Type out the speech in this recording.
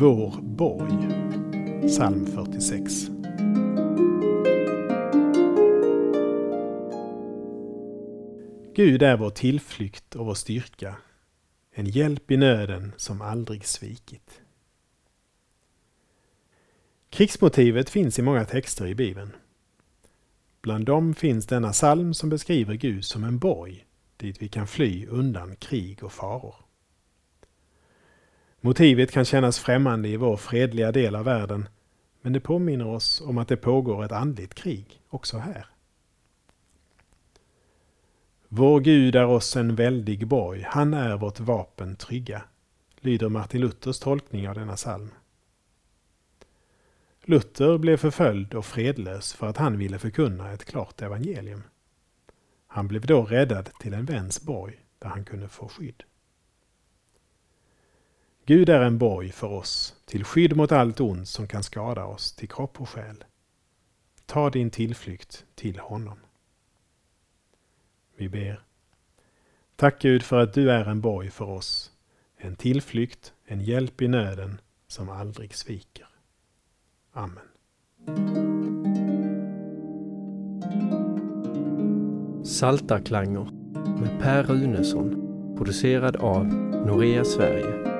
Vår borg. Psalm 46. Gud är vår tillflykt och vår styrka, en hjälp i nöden som aldrig svikit. Krigsmotivet finns i många texter i Bibeln. Bland dem finns denna psalm som beskriver Gud som en borg dit vi kan fly undan krig och faror. Motivet kan kännas främmande i vår fredliga del av världen, men det påminner oss om att det pågår ett andligt krig också här. Vår Gud är oss en väldig borg, han är vårt vapen trygga, lyder Martin Luthers tolkning av denna psalm. Luther blev förföljd och fredlös för att han ville förkunna ett klart evangelium. Han blev då räddad till en väns borg där han kunde få skydd. Gud är en borg för oss, till skydd mot allt ont som kan skada oss till kropp och själ. Ta din tillflykt till honom. Vi ber. Tack Gud för att du är en borg för oss, en tillflykt, en hjälp i nöden som aldrig sviker. Amen. Saltarklanger med Per Runesson producerad av Norea Sverige